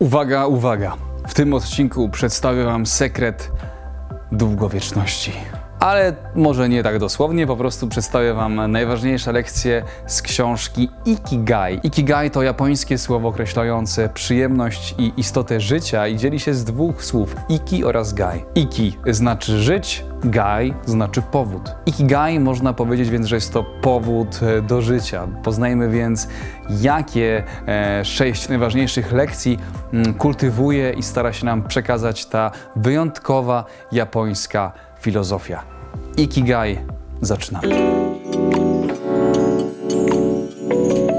Uwaga, uwaga. W tym odcinku przedstawię Wam sekret długowieczności. Ale może nie tak dosłownie, po prostu przedstawię Wam najważniejsze lekcje z książki Ikigai. Ikigai to japońskie słowo określające przyjemność i istotę życia i dzieli się z dwóch słów Iki oraz Gai. Iki znaczy żyć, Gai znaczy powód. Ikigai można powiedzieć więc, że jest to powód e, do życia. Poznajmy więc, jakie e, sześć najważniejszych lekcji mm, kultywuje i stara się nam przekazać ta wyjątkowa japońska filozofia. Ikigai. Zaczynamy.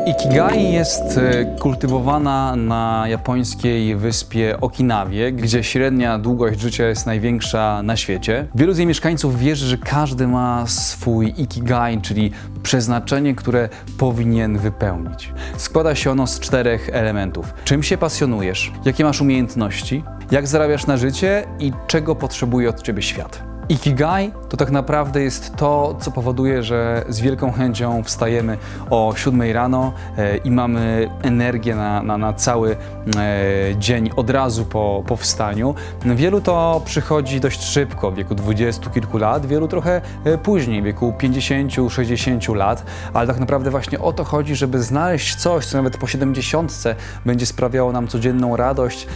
Ikigai jest e, kultywowana na japońskiej wyspie Okinawie, gdzie średnia długość życia jest największa na świecie. Wielu z jej mieszkańców wierzy, że każdy ma swój Ikigai, czyli przeznaczenie, które powinien wypełnić. Składa się ono z czterech elementów. Czym się pasjonujesz? Jakie masz umiejętności? Jak zarabiasz na życie i czego potrzebuje od ciebie świat? Ikigai to tak naprawdę jest to, co powoduje, że z wielką chęcią wstajemy o 7 rano e, i mamy energię na, na, na cały e, dzień od razu po, po wstaniu. Wielu to przychodzi dość szybko, w wieku 20 kilku lat, wielu trochę e, później, w wieku 50-60 lat, ale tak naprawdę właśnie o to chodzi, żeby znaleźć coś, co nawet po 70 będzie sprawiało nam codzienną radość,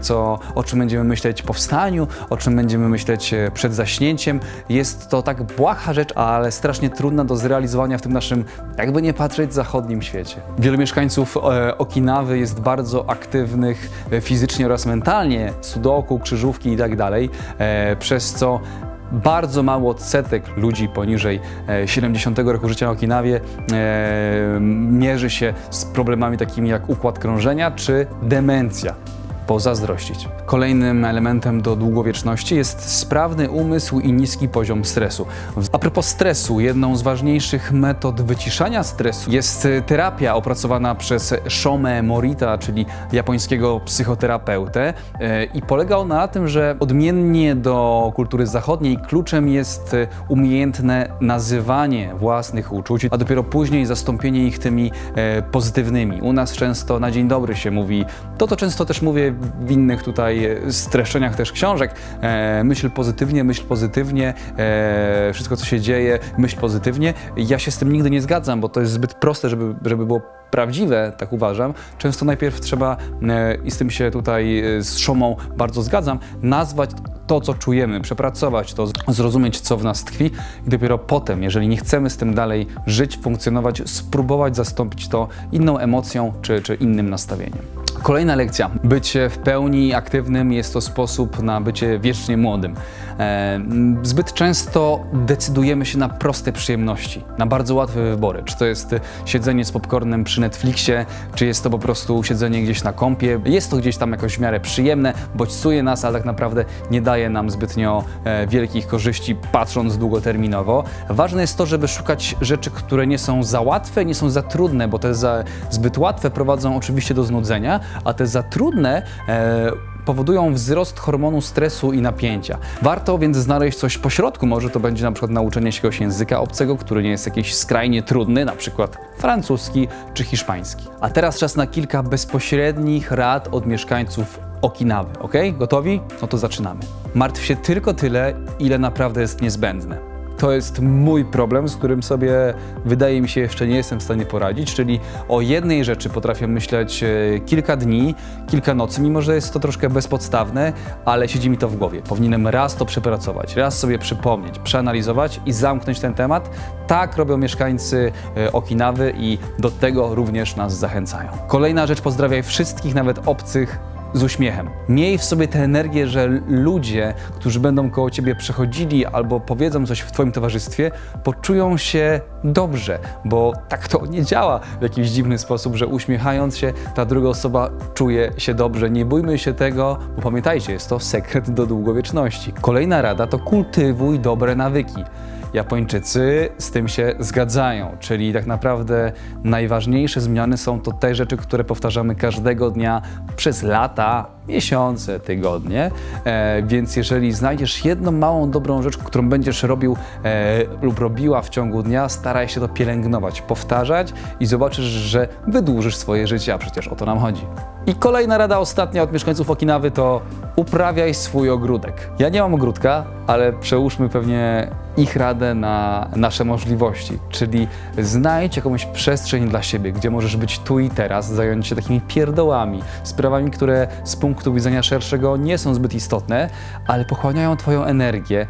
co, o czym będziemy myśleć po wstaniu, o czym będziemy myśleć przed jest to tak błaha rzecz, ale strasznie trudna do zrealizowania w tym naszym, jakby nie patrzeć, zachodnim świecie. Wielu mieszkańców e, Okinawy jest bardzo aktywnych e, fizycznie oraz mentalnie, sudoku, krzyżówki i tak e, przez co bardzo mały odsetek ludzi poniżej e, 70 roku życia na Okinawie e, mierzy się z problemami takimi jak układ krążenia czy demencja pozazdrościć. Kolejnym elementem do długowieczności jest sprawny umysł i niski poziom stresu. A propos stresu, jedną z ważniejszych metod wyciszania stresu jest terapia opracowana przez Shome Morita, czyli japońskiego psychoterapeutę E, i polega ona na tym, że odmiennie do kultury zachodniej kluczem jest umiejętne nazywanie własnych uczuć, a dopiero później zastąpienie ich tymi pozytywnymi. U nas często na dzień dobry się mówi, to to często też mówię w innych tutaj e, streszczeniach też książek. E, myśl pozytywnie, myśl pozytywnie, e, wszystko co się dzieje, myśl pozytywnie. Ja się z tym nigdy nie zgadzam, bo to jest zbyt proste, żeby, żeby było prawdziwe, tak uważam. Często najpierw trzeba, i z tym się tutaj z Szomą bardzo zgadzam, nazwać to, co czujemy, przepracować to, zrozumieć, co w nas tkwi i dopiero potem, jeżeli nie chcemy z tym dalej żyć, funkcjonować, spróbować zastąpić to inną emocją czy, czy innym nastawieniem. Kolejna lekcja. Bycie w pełni aktywnym jest to sposób na bycie wiecznie młodym. E, zbyt często decydujemy się na proste przyjemności, na bardzo łatwe wybory. Czy to jest siedzenie z popcornem przy Netflixie, czy jest to po prostu siedzenie gdzieś na kąpie. Jest to gdzieś tam jakoś w miarę przyjemne, bodźcuje nas, ale tak naprawdę nie daje nam zbytnio e, wielkich korzyści, patrząc długoterminowo. Ważne jest to, żeby szukać rzeczy, które nie są za łatwe, nie są za trudne, bo te za, zbyt łatwe prowadzą oczywiście do znudzenia, a te za trudne e, powodują wzrost hormonu stresu i napięcia. Warto więc znaleźć coś pośrodku. Może to będzie na przykład nauczenie się jakiegoś języka obcego, który nie jest jakiś skrajnie trudny, na przykład francuski czy hiszpański. A teraz czas na kilka bezpośrednich rad od mieszkańców Okinawy, ok? Gotowi? No to zaczynamy. Martw się tylko tyle, ile naprawdę jest niezbędne to jest mój problem, z którym sobie wydaje mi się jeszcze nie jestem w stanie poradzić, czyli o jednej rzeczy potrafię myśleć e, kilka dni, kilka nocy, mimo że jest to troszkę bezpodstawne, ale siedzi mi to w głowie. Powinienem raz to przepracować, raz sobie przypomnieć, przeanalizować i zamknąć ten temat. Tak robią mieszkańcy e, Okinawy i do tego również nas zachęcają. Kolejna rzecz, pozdrawiaj wszystkich, nawet obcych z uśmiechem. Miej w sobie tę energię, że ludzie, którzy będą koło ciebie przechodzili albo powiedzą coś w twoim towarzystwie, poczują się dobrze, bo tak to nie działa w jakiś dziwny sposób, że uśmiechając się, ta druga osoba czuje się dobrze. Nie bójmy się tego, bo pamiętajcie, jest to sekret do długowieczności. Kolejna rada to kultywuj dobre nawyki. Japończycy z tym się zgadzają, czyli tak naprawdę najważniejsze zmiany są to te rzeczy, które powtarzamy każdego dnia przez lata, miesiące, tygodnie. E, więc jeżeli znajdziesz jedną małą dobrą rzecz, którą będziesz robił e, lub robiła w ciągu dnia, staraj się to pielęgnować, powtarzać i zobaczysz, że wydłużysz swoje życie, a przecież o to nam chodzi. I kolejna rada ostatnia od mieszkańców Okinawy to uprawiaj swój ogródek. Ja nie mam ogródka, ale przełóżmy pewnie ich radę na nasze możliwości, czyli znajdź jakąś przestrzeń dla siebie, gdzie możesz być tu i teraz, zająć się takimi pierdołami, sprawami, które z punktu widzenia szerszego nie są zbyt istotne, ale pochłaniają Twoją energię,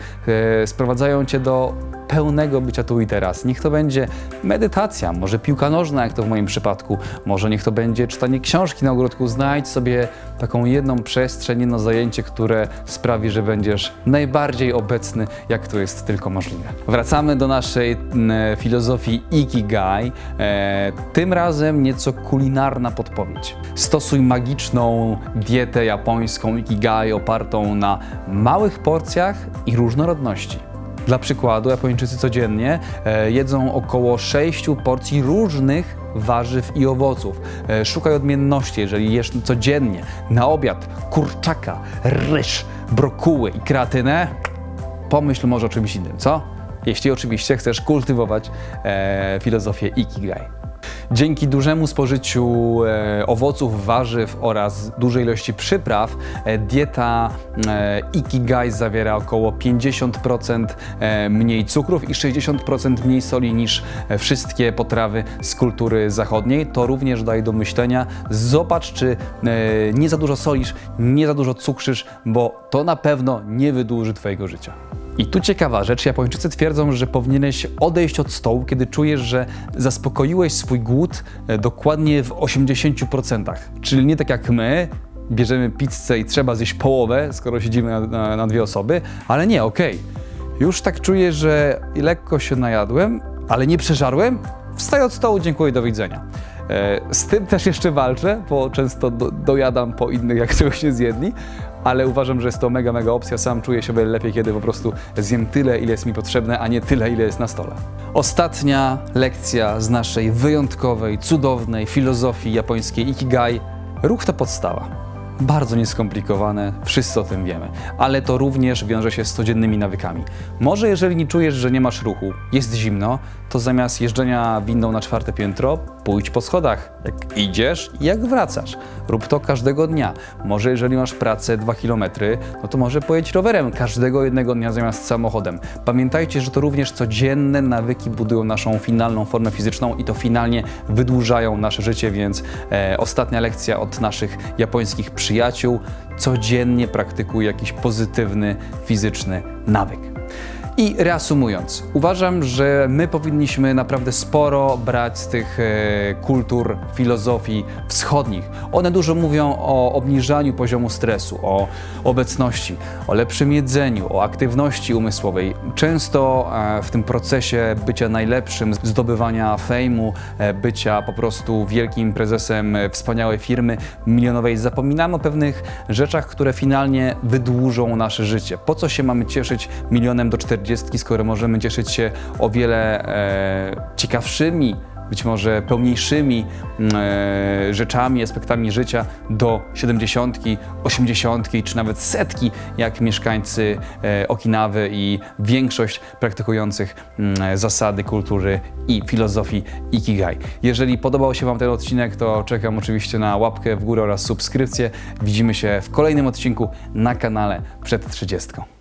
e, sprowadzają Cię do pełnego bycia tu i teraz. Niech to będzie medytacja, może piłka nożna, jak to w moim przypadku, może niech to będzie czytanie książki na ogródku. Znajdź sobie taką jedną przestrzeń, jedno zajęcie, które sprawi, że będziesz najbardziej obecny, jak to jest tylko możliwe. Wracamy do naszej filozofii Ikigai. E, tym razem nieco kulinarna podpowiedź. Stosuj magiczną dietę japońską Ikigai opartą na małych porcjach i różnorodności. Dla przykładu, Japończycy codziennie e, jedzą około 6 porcji różnych warzyw i owoców. E, szukaj odmienności, jeżeli jesz codziennie na obiad kurczaka, ryż, brokuły i kreatynę, pomyśl może o czymś innym, co? Jeśli oczywiście chcesz kultywować e, filozofię Ikigai. Dzięki dużemu spożyciu e, owoców, warzyw oraz dużej ilości przypraw, e, dieta e, Ikigai zawiera około 50% e, mniej cukrów i 60% mniej soli niż wszystkie potrawy z kultury zachodniej. To również daje do myślenia. Zobacz, czy nie za dużo solisz, nie za dużo cukrzysz, bo to na pewno nie wydłuży Twojego życia. I tu ciekawa rzecz, Japończycy twierdzą, że powinieneś odejść od stołu, kiedy czujesz, że zaspokoiłeś swój głód e, dokładnie w 80%. Czyli nie tak jak my, bierzemy pizzę i trzeba zjeść połowę, skoro siedzimy na, na, na dwie osoby, ale nie, okej. Okay. Już tak czuję, że lekko się najadłem, ale nie przeżarłem, wstaję od stołu, dziękuję, do widzenia. E, z tym też jeszcze walczę, bo często do, dojadam po innych, jak czegoś nie zjedli, ale uważam, że jest to mega, mega opcja. Sam czuję się lepiej, kiedy po prostu zjem tyle, ile jest mi potrzebne, a nie tyle, ile jest na stole. Ostatnia lekcja z naszej wyjątkowej, cudownej filozofii japońskiej Ikigai. Ruch to podstawa bardzo nieskomplikowane, wszyscy o tym wiemy, ale to również wiąże się z codziennymi nawykami. Może jeżeli nie czujesz, że nie masz ruchu, jest zimno, to zamiast jeżdżenia windą na czwarte piętro, pójdź po schodach, jak idziesz jak wracasz. Rób to każdego dnia. Może jeżeli masz pracę 2 km, no to może pojedź rowerem każdego jednego dnia zamiast samochodem. Pamiętajcie, że to również codzienne nawyki budują naszą finalną formę fizyczną i to finalnie wydłużają nasze życie, więc e, ostatnia lekcja od naszych japońskich przyjaciół. Codziennie praktykuj jakiś pozytywny fizyczny nawyk. I reasumując, uważam, że my powinniśmy naprawdę sporo brać z tych e, kultur, filozofii wschodnich. One dużo mówią o obniżaniu poziomu stresu, o obecności, o lepszym jedzeniu, o aktywności umysłowej. Często e, w tym procesie bycia najlepszym, zdobywania fejmu, e, bycia po prostu wielkim prezesem wspaniałej firmy milionowej, zapominamy o pewnych rzeczach, które finalnie wydłużą nasze życie. Po co się mamy cieszyć milionem do 40 40, skoro możemy cieszyć się o wiele e, ciekawszymi, być może pełniejszymi mm, e, rzeczami, aspektami życia do 70, 80 czy nawet setki, jak mieszkańcy e, Okinawy i większość praktykujących mm, zasady kultury i filozofii Ikigai. Jeżeli podobał się Wam ten odcinek, to czekam oczywiście na łapkę w górę oraz subskrypcję. Widzimy się w kolejnym odcinku na kanale przed 30.